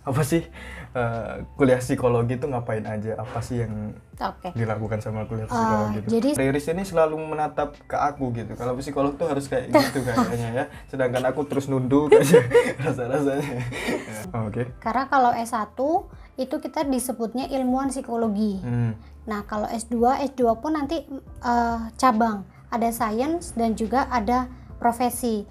apa sih eh, kuliah psikologi itu ngapain aja? Apa sih yang Oke. dilakukan sama kuliah Eh, psikologi itu? jadi- Riris ini selalu menatap ke aku gitu. Kalau psikolog tuh harus kayak gitu kayaknya ya. Sedangkan aku terus nunduk aja rasa-rasanya. Oke. Karena kalau S1 itu kita disebutnya ilmuwan psikologi. Hmm. Nah, kalau S2, S2 pun nanti eh, cabang, ada sains dan juga ada profesi.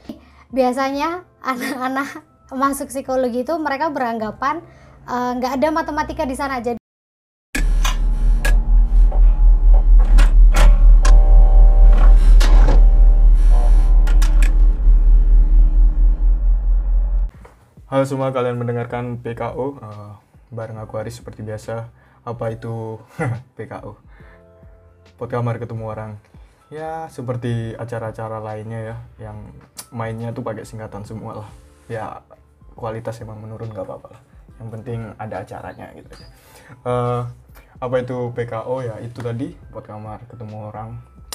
Biasanya anak-anak masuk psikologi itu mereka beranggapan eh, nggak ada matematika di sana. Jadi Halo semua kalian mendengarkan PKO eh, bareng aku Aris seperti biasa. Apa itu PKO? Pot kamar ketemu orang. Ya seperti acara-acara lainnya ya yang mainnya tuh pakai singkatan semua lah. Ya kualitas emang menurun nggak apa-apa lah. Yang penting ada acaranya gitu aja. Eh, apa itu PKO ya itu tadi pot kamar ketemu orang.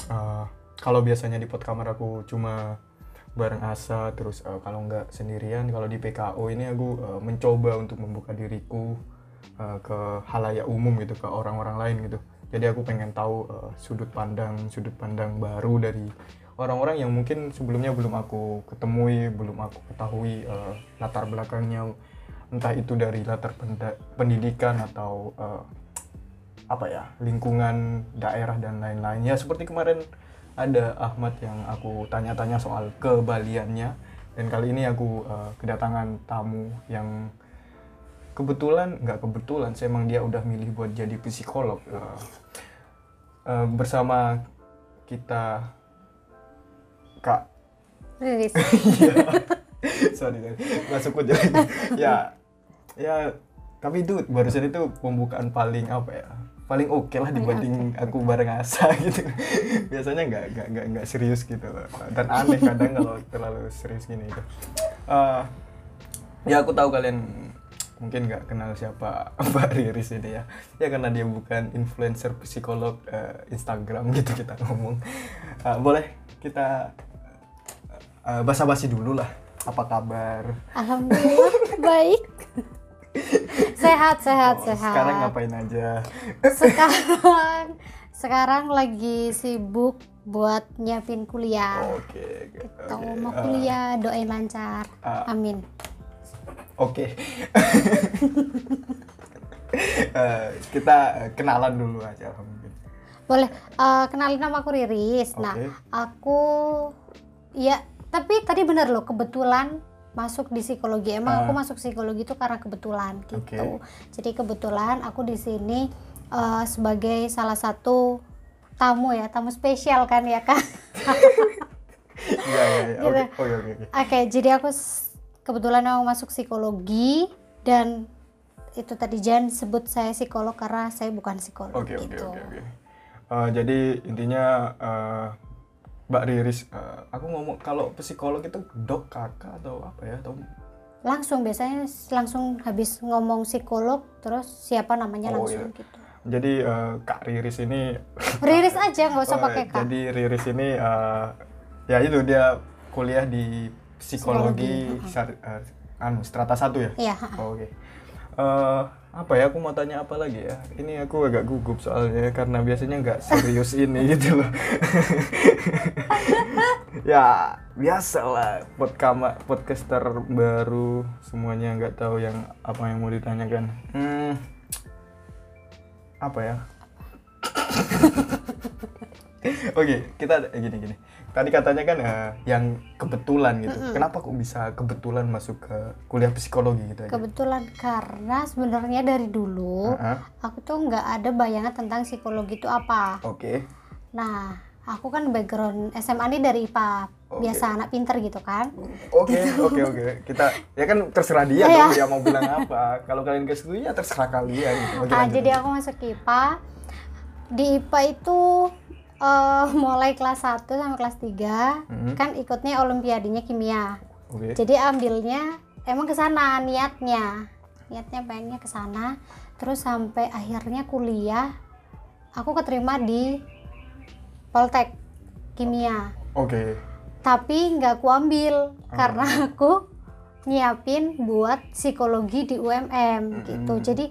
Eh, kalau biasanya di pot kamar aku cuma bareng Asa terus eh, kalau nggak sendirian kalau di PKO ini aku eh, mencoba untuk membuka diriku eh, ke halayak umum gitu ke orang-orang lain gitu jadi aku pengen tahu eh, sudut pandang sudut pandang baru dari orang-orang yang mungkin sebelumnya belum aku ketemui belum aku ketahui eh, latar belakangnya entah itu dari latar pendidikan atau eh, apa ya lingkungan daerah dan lain-lain. Ya seperti kemarin ada Ahmad yang aku tanya-tanya soal kebaliannya. Dan kali ini aku eh, kedatangan tamu yang kebetulan nggak kebetulan saya emang dia udah milih buat jadi psikolog Eh, eh, bersama kita kak. Iya. sorry sorry. Masuk aja ya ya tapi itu barusan itu pembukaan paling apa ya paling oke lah dibanding aku bareng Asa gitu. Biasanya nggak nggak nggak nggak serius gitu loh. Dan aneh kadang kalau terlalu serius gini itu Eh, ya aku tahu kalian mungkin nggak kenal siapa Mbak Riris ini ya. Ya karena dia bukan influencer psikolog eh, Instagram gitu kita ngomong. Eh, boleh kita eh, basa-basi dulu lah apa kabar Alhamdulillah baik. sehat, sehat, Oh, sehat. sekarang ngapain aja Sekarang sekarang lagi sibuk buat nyiapin kuliah. oke oke, Gitu, oke. mau Eh, kuliah, doain lancar. ah. Amin. Oke. Eh, kita eh, kenalan dulu aja. Boleh eh, kenalin nama aku Riris. Nah, Oke. aku ya tapi tadi bener loh kebetulan masuk di psikologi. Emang Ah. aku masuk psikologi itu karena kebetulan gitu. Oke. Jadi kebetulan aku di sini eh, sebagai salah satu tamu ya, tamu spesial kan ya kan. Iya iya iya. Oke Gitu. oke oke. oke. Oke, jadi aku kebetulan mau masuk psikologi dan itu tadi Jan sebut saya psikolog karena saya bukan psikolog Oke gitu. oke oke. Eh, jadi intinya eh, Mbak Riris, eh, aku ngomong kalau psikolog itu dok kakak atau apa ya? Atau Langsung biasanya langsung habis ngomong psikolog terus siapa namanya Oh, langsung iya. gitu. jadi eh, Kak Riris ini Riris aja nggak usah Oh, pakai kak. Jadi Riris ini eh, ya itu dia kuliah di psikologi, Psikologi, syar- eh, anu strata satu ya. Iya. Oh, Oke. Eh, apa ya? Aku mau tanya apa lagi ya? Ini aku agak gugup soalnya karena biasanya nggak serius ini gitu loh. ya biasa lah podkama podcaster baru semuanya nggak tahu yang apa yang mau ditanyakan. Hmm, apa ya? Oke, kita eh, gini gini. Tadi katanya kan eh, yang kebetulan gitu. Kenapa kok bisa kebetulan masuk ke kuliah psikologi gitu aja? Kebetulan karena sebenarnya dari dulu Heeh. aku tuh nggak ada bayangan tentang psikologi itu apa. Oke. Nah, aku kan background SMA ini dari IPA, Oke. biasa anak pinter gitu kan. Oke, oke, oke. Kita ya kan terserah dia Iya. dong dia mau bilang apa. Kalau kalian ke situ ya terserah kalian gitu. Oke, Ah, lanjut, jadi aku masuk IPA. Di IPA itu eh, mulai kelas 1 sampai kelas 3 Mhm. kan ikutnya olimpiadenya kimia. Oke. Jadi ambilnya emang ke sana niatnya. Niatnya pengennya ke sana. Terus sampai akhirnya kuliah aku keterima di Poltek Kimia. Oke. Tapi nggak aku ambil karena aku nyiapin buat psikologi di UMM gitu. Jadi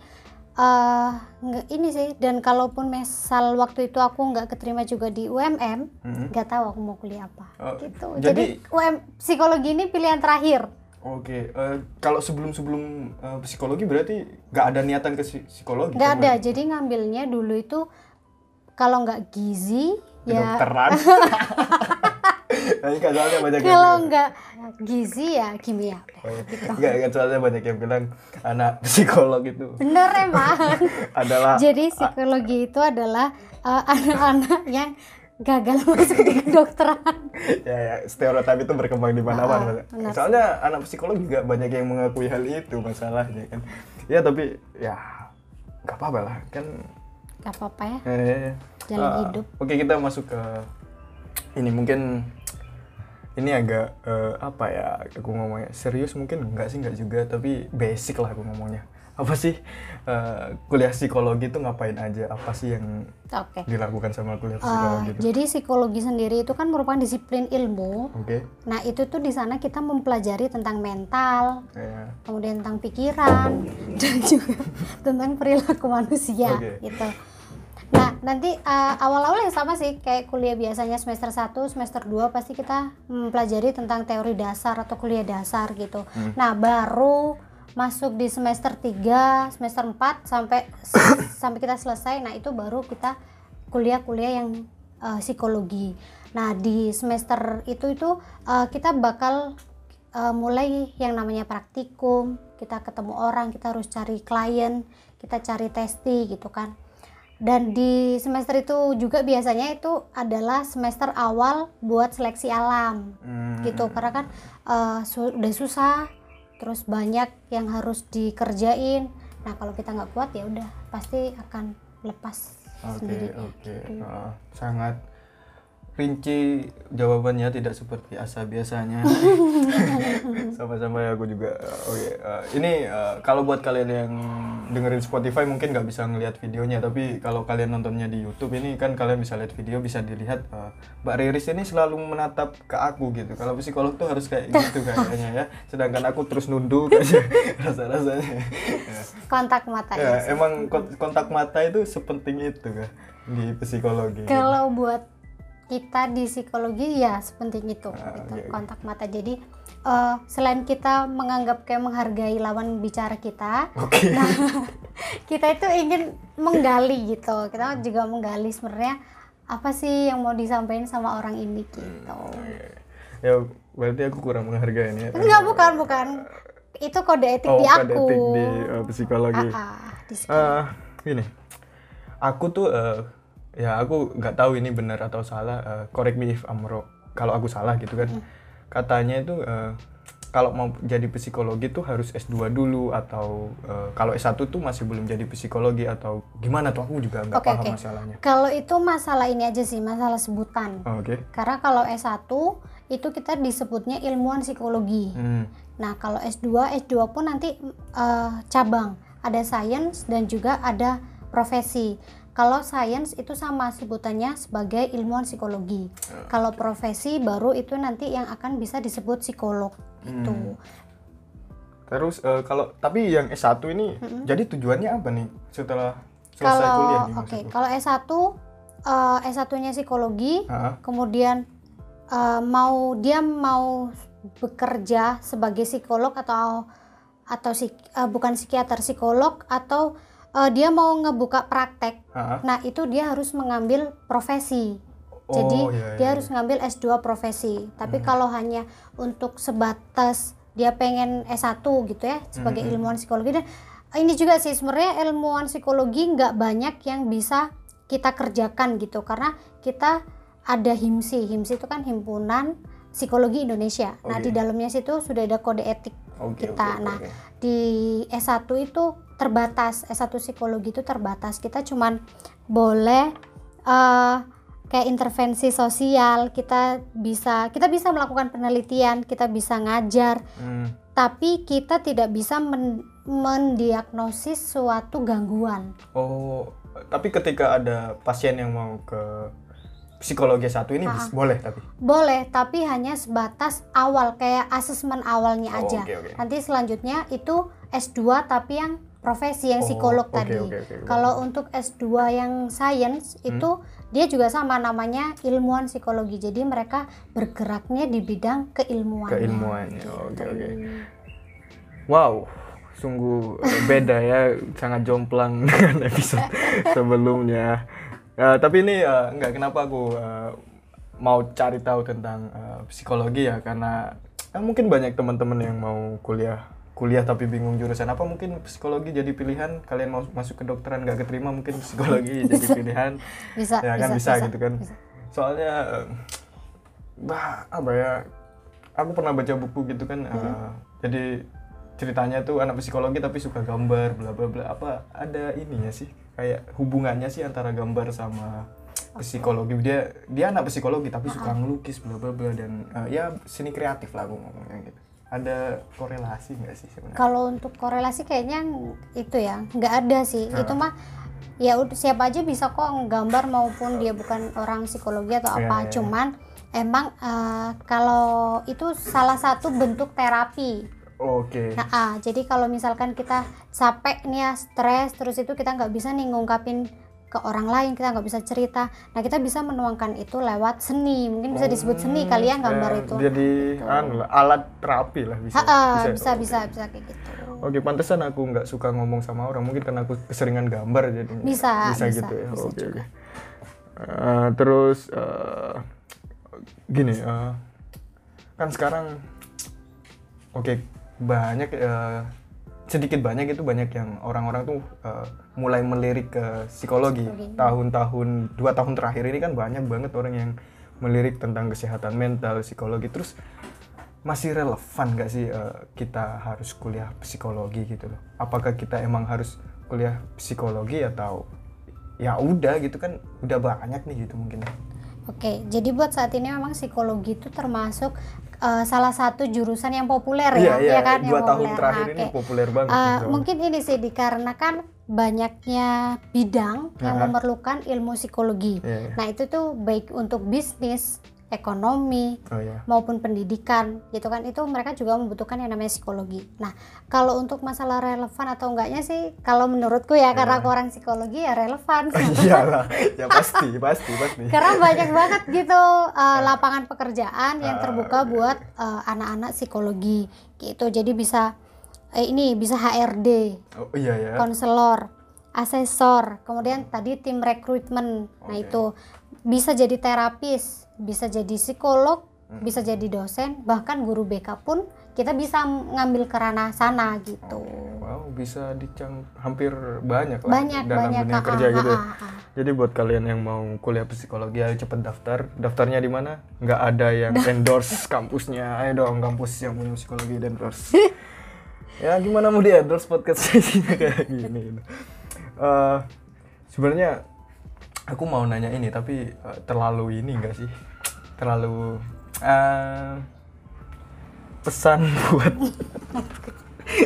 nggak ini sih dan kalaupun misal waktu itu aku nggak keterima juga di UMM, nggak tahu aku mau kuliah apa Oh, gitu. jadi- Jadi, UM psikologi ini pilihan terakhir. Oke, eh, kalau sebelum-sebelum eh, psikologi berarti nggak ada niatan ke psi- psikologi? Nggak ada. Jadi ngambilnya dulu itu kalau nggak gizi ya Kedokteran. Kan soalnya banyak yang kalau bilang- nggak gizi ya kimia. Oh, iya. Nggak, kan soalnya banyak yang bilang anak psikolog itu Bener emang. adalah Jadi psikologi itu adalah uh, anak-anak yang gagal masuk di kedokteran. ya, ya stereotip itu berkembang di mana-mana. Benar. Soalnya anak psikolog juga banyak yang mengakui hal itu masalahnya kan. Ya tapi ya nggak apa-apa lah kan. Gak apa-apa ya. Eh, Jalan ah, hidup. Oke kita masuk ke ini mungkin ini agak eh, apa ya aku ngomongnya serius mungkin enggak sih enggak juga tapi basic lah aku ngomongnya apa sih eh, kuliah psikologi itu ngapain aja apa sih yang Oke. dilakukan sama kuliah Uh, psikologi itu jadi psikologi sendiri itu kan merupakan disiplin ilmu. oke Nah itu tuh di sana kita mempelajari tentang mental, ya kemudian tentang pikiran dan juga tentang perilaku manusia Oke. gitu. Nah, nanti uh, awal-awal yang sama sih kayak kuliah biasanya semester 1, semester 2 pasti kita mempelajari tentang teori dasar atau kuliah dasar gitu. Nah, baru masuk di semester 3, semester 4 sampai sampai kita selesai. Nah, itu baru kita kuliah-kuliah yang uh, psikologi. Nah, di semester itu itu uh, kita bakal uh, mulai yang namanya praktikum, kita ketemu orang, kita harus cari klien, kita cari testi gitu kan. Dan di semester itu juga biasanya itu adalah semester awal buat seleksi alam Hmm, gitu karena kan uh, su- udah susah, terus banyak yang harus dikerjain. Nah kalau kita nggak kuat ya udah pasti akan lepas oke sendiri. oke Ah, sangat rinci jawabannya tidak seperti asa biasanya sama-sama ya aku juga oke eh, ini eh, kalau buat kalian yang dengerin Spotify mungkin nggak bisa ngelihat videonya tapi kalau kalian nontonnya di YouTube ini kan kalian bisa lihat video bisa dilihat eh, Mbak Riris ini selalu menatap ke aku gitu kalau psikolog tuh harus kayak gitu kayaknya ya sedangkan aku terus nunduk aja rasa-rasanya ya. Kontak mata Ya, ya. emang kon- kontak mata itu sepenting itu kan di psikologi Kalau buat kita di psikologi ya sepenting itu Ah, gitu, iya, iya. kontak mata. Jadi eh, selain kita menganggap kayak menghargai lawan bicara kita, oke kita itu ingin menggali gitu. Kita juga menggali sebenarnya apa sih yang mau disampaikan sama orang ini gitu. ya berarti aku kurang menghargai ini ya Enggak, bukan, bukan. Itu kode etik oh di kode aku. etik di uh, psikologi Ah, di psikologi. Eh, gini aku tuh eh, ya aku nggak tahu ini benar atau salah eh, correct me if I'm wrong kalau aku salah gitu kan Hmm. katanya itu eh, kalau mau jadi psikologi tuh harus S2 dulu atau eh, kalau S1 tuh masih belum jadi psikologi atau gimana tuh aku juga nggak Oke, paham oke. masalahnya Kalau itu masalah ini aja sih, masalah sebutan. Oh, oke Karena kalau S1 itu kita disebutnya ilmuwan psikologi. Hmm. Nah, kalau S2, S2 pun nanti eh, cabang, ada sains dan juga ada profesi. Kalau sains itu sama sebutannya sebagai ilmuwan psikologi. Kalau profesi baru itu nanti yang akan bisa disebut psikolog gitu. Terus eh, kalau tapi yang S1 ini jadi tujuannya apa nih setelah selesai Kalau kuliah nih oke, maksudku? kalau S1 eh, S1-nya psikologi, Ha-ha. kemudian eh, mau dia mau bekerja sebagai psikolog atau atau psik- eh, bukan psikiater psikolog atau eh, dia mau ngebuka praktek. Ha-ha. nah itu dia harus mengambil profesi. Oh, jadi iya, dia iya. harus ngambil S2 profesi. Tapi kalau hanya untuk sebatas dia pengen S1 gitu ya sebagai Hmm, ilmuwan psikologi. Dan ini juga sih sebenarnya ilmuwan psikologi nggak banyak yang bisa kita kerjakan gitu. Karena kita ada HIMSI HIMSI itu kan himpunan psikologi Indonesia. Nah Oke. di dalamnya situ sudah ada kode etik Oke, kita. oke, nah di S1 itu terbatas S1 psikologi itu terbatas kita cuman boleh eh, kayak intervensi sosial kita bisa kita bisa melakukan penelitian kita bisa ngajar Hmm. tapi kita tidak bisa men- mendiagnosis suatu gangguan Oh, tapi ketika ada pasien yang mau ke psikologi satu ini bis- boleh tapi. boleh tapi hanya sebatas awal kayak asesmen awalnya Oh, aja oke, oke. nanti selanjutnya itu S2 tapi yang profesi yang Oh, psikolog oke, tadi oke, oke. kalau untuk S2 yang science Hmm. itu dia juga sama namanya ilmuwan psikologi jadi mereka bergeraknya di bidang keilmuannya Keilmuannya. Oke, oke. Wow, sungguh beda ya, sangat jomplang dengan episode sebelumnya. Ya, tapi ini eh, enggak kenapa aku eh, mau cari tahu tentang eh, psikologi ya karena eh, mungkin banyak teman-teman yang mau kuliah kuliah tapi bingung jurusan apa mungkin psikologi jadi pilihan. Kalian mau masuk ke dokteran nggak keterima mungkin psikologi jadi pilihan. Bisa ya kan bisa, gitu kan. bisa. soalnya bah apa ya aku pernah baca buku gitu kan eh, jadi ceritanya tuh anak psikologi tapi suka gambar bla bla bla. Apa ada ininya sih kayak hubungannya sih antara gambar sama psikologi. Dia dia anak psikologi tapi suka ngelukis bla bla bla. Dan eh, ya seni kreatif lah aku ngomongnya gitu ada korelasi nggak sih sebenarnya? Kalau untuk korelasi kayaknya itu ya nggak ada sih. Nah. itu mah ya udah siapa aja bisa kok gambar maupun dia bukan orang psikologi atau Iya, apa. iya. cuman emang eh, kalau itu salah satu bentuk terapi. Oke. Nah, ah, jadi kalau misalkan kita capek nih ya, stres, terus itu kita nggak bisa nih ngungkapin ke orang lain, kita nggak bisa cerita. Nah, kita bisa menuangkan itu lewat seni, mungkin bisa disebut seni kali ya gambar Eh, itu. jadi anu lah, alat terapi lah bisa Ha, ah, Bisa. bisa, bisa, bisa kayak gitu. Oke, pantesan aku nggak suka ngomong sama orang. Mungkin karena aku keseringan gambar jadi Bisa, bisa, bisa, gitu ya. bisa Oke, juga. oke. Eh, terus eh, gini, eh, kan sekarang oke banyak eh, sedikit banyak itu banyak yang orang-orang tuh eh, mulai melirik ke psikologi. Tahun-tahun dua tahun terakhir ini kan banyak banget orang yang melirik tentang kesehatan mental, psikologi. Terus masih relevan nggak sih eh, kita harus kuliah psikologi gitu loh? Apakah kita emang harus kuliah psikologi atau ya udah gitu kan udah banyak nih gitu mungkin. Oke, jadi buat saat ini memang psikologi itu termasuk eh, salah satu jurusan yang populer ya, Iya iya ya kan? dua yang tahun populer. terakhir Nah, ini oke. populer banget. Eh, gitu. mungkin ini sih dikarenakan banyaknya bidang yang Aha. memerlukan ilmu psikologi. Iya, iya. Nah, itu tuh baik untuk bisnis, ekonomi, Oh ya. maupun pendidikan gitu kan itu mereka juga membutuhkan yang namanya psikologi. Nah, kalau untuk masalah relevan atau enggaknya sih kalau menurutku ya karena aku orang psikologi ya relevan. Iyalah, ya pasti pasti pasti. karena banyak banget gitu uh, lapangan pekerjaan yang Ah, terbuka buat uh, anak-anak psikologi gitu. Jadi bisa eh, ini bisa HRD, Oh iya ya. konselor, asesor, kemudian tadi tim rekrutmen. Nah, Oke. itu bisa jadi terapis, bisa jadi psikolog, Hmm. bisa jadi dosen, bahkan guru BK pun kita bisa ngambil ke ranah sana gitu. Wow, bisa dicang hampir banyak lah Banyak dalam banyak dunia kerja gitu. ya. ah, ah. Jadi buat kalian yang mau kuliah psikologi ayo cepet daftar. Daftarnya di mana? Nggak ada yang endorse kampusnya. Ayo dong kampus yang punya psikologi dan endorse. ya gimana mau di endorse podcast sesinya kayak gini. Eh, Sebenarnya aku mau nanya ini tapi eh, terlalu ini enggak sih? Terlalu eh, pesan buat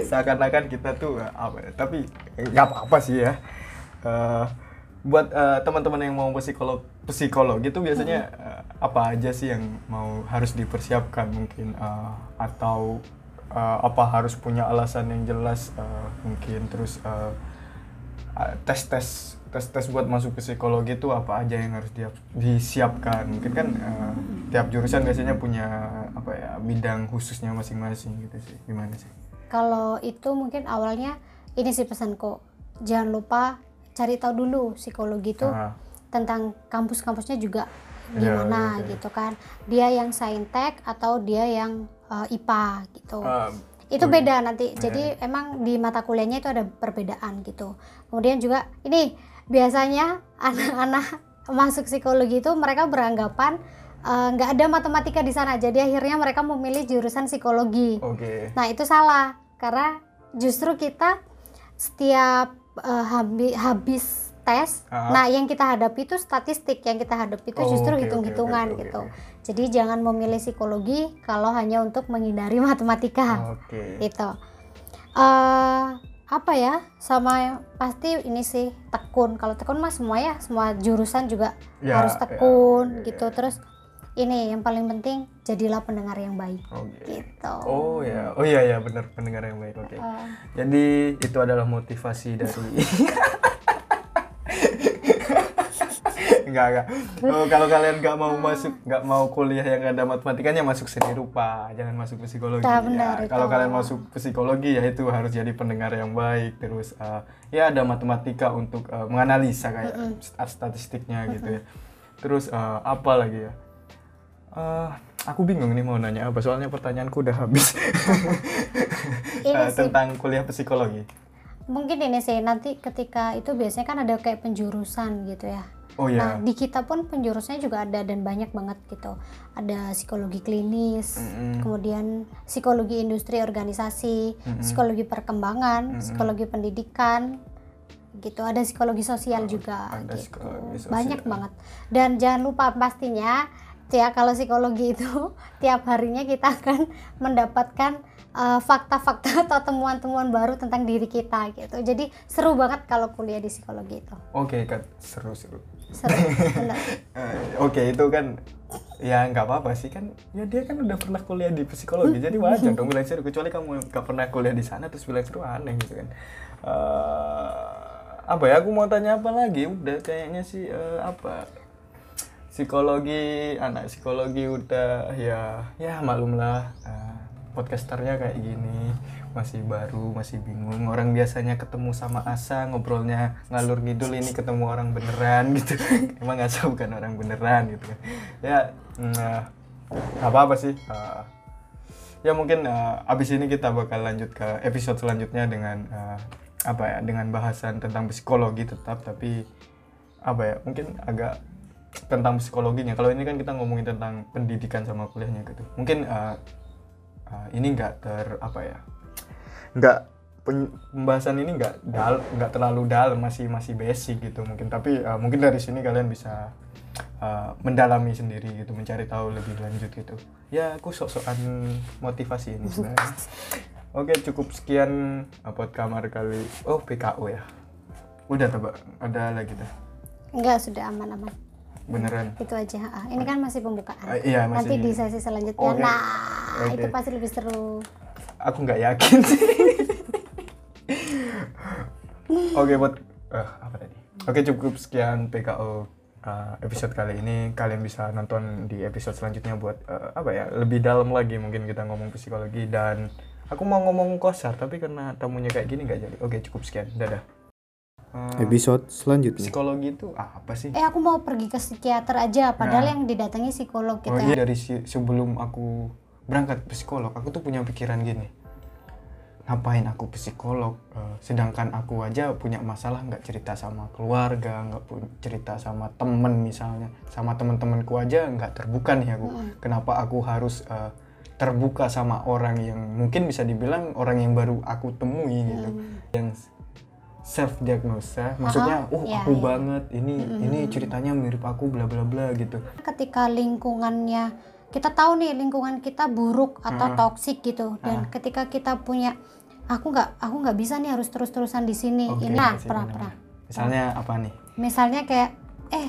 seakan-akan kita tuh eh, apa ya, tapi nggak apa-apa sih ya Eh, buat eh, teman-teman yang mau psikolog psikolog itu biasanya eh, apa aja sih yang mau harus dipersiapkan mungkin eh, atau eh, apa harus punya alasan yang jelas eh, mungkin terus eh, eh, tes-tes tes-tes buat masuk ke psikologi itu apa aja yang harus dia- disiapkan mungkin kan eh, tiap jurusan biasanya punya apa ya bidang khususnya masing-masing gitu sih gimana sih Kalau itu mungkin awalnya ini sih pesanku. Jangan lupa cari tahu dulu psikologi itu Ah, tentang kampus-kampusnya juga Iya, gimana iya, iya. gitu kan. Dia yang saintek atau dia yang eh, IPA gitu. ah, itu beda nanti. Jadi emang di mata kuliahnya itu ada perbedaan gitu. Kemudian juga ini biasanya anak-anak masuk psikologi itu mereka beranggapan eh, nggak ada matematika di sana. Jadi akhirnya mereka memilih jurusan psikologi. oke Nah itu salah karena justru kita setiap eh, habi- habis tes, Ah. nah yang kita hadapi itu statistik, yang kita hadapi itu Oh, justru oke, hitung-hitungan oke, oke, gitu. oke. Jadi jangan memilih psikologi kalau hanya untuk menghindari matematika oke gitu. Eh apa ya? Sama pasti ini sih tekun. Kalau tekun mah semua ya semua jurusan juga Ya, harus ya, tekun ya, gitu. terus ini yang paling penting jadilah pendengar yang baik. Oke. gitu. Oh ya, oh iya ya. Benar pendengar yang baik. Oke. Eh, Jadi itu adalah motivasi dari Enggak, enggak. Oh, kalau kalian nggak mau masuk, nggak mau kuliah yang ada matematikanya masuk seni rupa, jangan masuk psikologi. Ya, benar Ya. Kalau kalian masuk psikologi ya itu harus jadi pendengar yang baik. Terus eh, ya ada matematika untuk eh, menganalisa kayak st- statistiknya gitu ya. Terus eh, apa lagi ya? Eh, aku bingung nih mau nanya apa soalnya pertanyaanku udah habis sih. tentang kuliah psikologi. Mungkin ini sih nanti ketika itu biasanya kan ada kayak penjurusan gitu ya Oh Nah, ya. di kita pun penjurusnya juga ada dan banyak banget gitu. Ada psikologi klinis, Mm-mm. kemudian psikologi industri organisasi, psikologi perkembangan, psikologi pendidikan, gitu. Ada psikologi sosial juga ada gitu. psikologi sosial. Banyak banget. Dan jangan lupa pastinya ya kalau psikologi itu tiap harinya kita akan mendapatkan uh, fakta-fakta atau temuan-temuan baru tentang diri kita gitu. Jadi seru banget kalau kuliah di psikologi itu. Oke kan seru seru. Eh, Oke itu kan ya nggak apa-apa sih kan. Ya dia kan udah pernah kuliah di psikologi jadi wajar dong bilang seru. Kecuali kamu nggak pernah kuliah di sana terus bilang seru aneh gitu kan. Eh, apa ya aku mau tanya apa lagi? Udah kayaknya sih eh, apa? Psikologi anak psikologi udah ya ya maklumlah eh, podcasternya kayak gini masih baru masih bingung. Orang biasanya ketemu sama Asa ngobrolnya ngalur ngidul ini ketemu orang beneran gitu. Emang Asa bukan orang beneran gitu kan. Ya nah, apa apa sih eh, ya mungkin eh, abis ini kita bakal lanjut ke episode selanjutnya dengan eh, apa ya dengan bahasan tentang psikologi tetap tapi apa ya mungkin agak tentang psikologinya. Kalau ini kan kita ngomongin tentang pendidikan sama kuliahnya gitu. Mungkin eh, eh, ini nggak ter apa ya nggak pembahasan ini nggak dal nggak terlalu dalam masih masih basic gitu mungkin tapi eh, mungkin dari sini kalian bisa eh, mendalami sendiri gitu mencari tahu lebih lanjut gitu ya aku sok-sokan motivasi ini sebenarnya oke cukup sekian buat kamar kali oh PKO ya udah tebak ada lagi dah Enggak, sudah aman-aman. beneran Itu aja. ah. Ini kan masih pembukaan. Ah, iya, masih- Nanti di sesi selanjutnya. Oke. Nah, Oke. itu pasti lebih seru. aku nggak yakin sih oke buat eh, apa tadi oke cukup sekian PKO uh, episode kali ini kalian bisa nonton di episode selanjutnya buat eh, apa ya lebih dalam lagi mungkin kita ngomong psikologi dan aku mau ngomong kosar tapi karena tamunya kayak gini nggak jadi oke cukup sekian dadah Eh, episode selanjutnya. psikologi itu apa sih Eh, aku mau pergi ke psikiater aja, padahal yang didatangi psikolog gitu. Oh iya dari si- sebelum aku berangkat psikolog, aku tuh punya pikiran gini. Ngapain aku psikolog? Eh, sedangkan aku aja punya masalah nggak cerita sama keluarga, nggak pun cerita sama temen misalnya, sama teman-temanku aja nggak terbuka nih aku. Kenapa aku harus eh, terbuka sama orang yang mungkin bisa dibilang orang yang baru aku temui gitu, yang self diagnosa, maksudnya, oh iya, aku iya. banget, ini ini ceritanya mirip aku, bla bla bla gitu. Ketika lingkungannya kita tahu nih lingkungan kita buruk atau toksik gitu dan ketika kita punya aku nggak aku nggak bisa nih harus terus-terusan di sini. Oke, Ini nah, masih pernah pernah. Misalnya apa nih? Misalnya kayak eh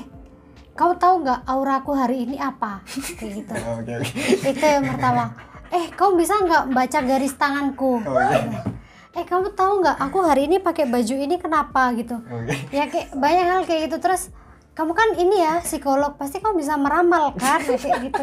kau tahu nggak aura aku hari ini apa? Kayak gitu. Oke oke. itu yang pertama eh kamu bisa nggak baca garis tanganku Oh, iya. eh kamu tahu nggak aku hari ini pakai baju ini kenapa gitu Oke. ya kayak banyak hal kayak gitu terus kamu kan ini ya psikolog pasti kamu bisa meramal kan Ya, kayak gitu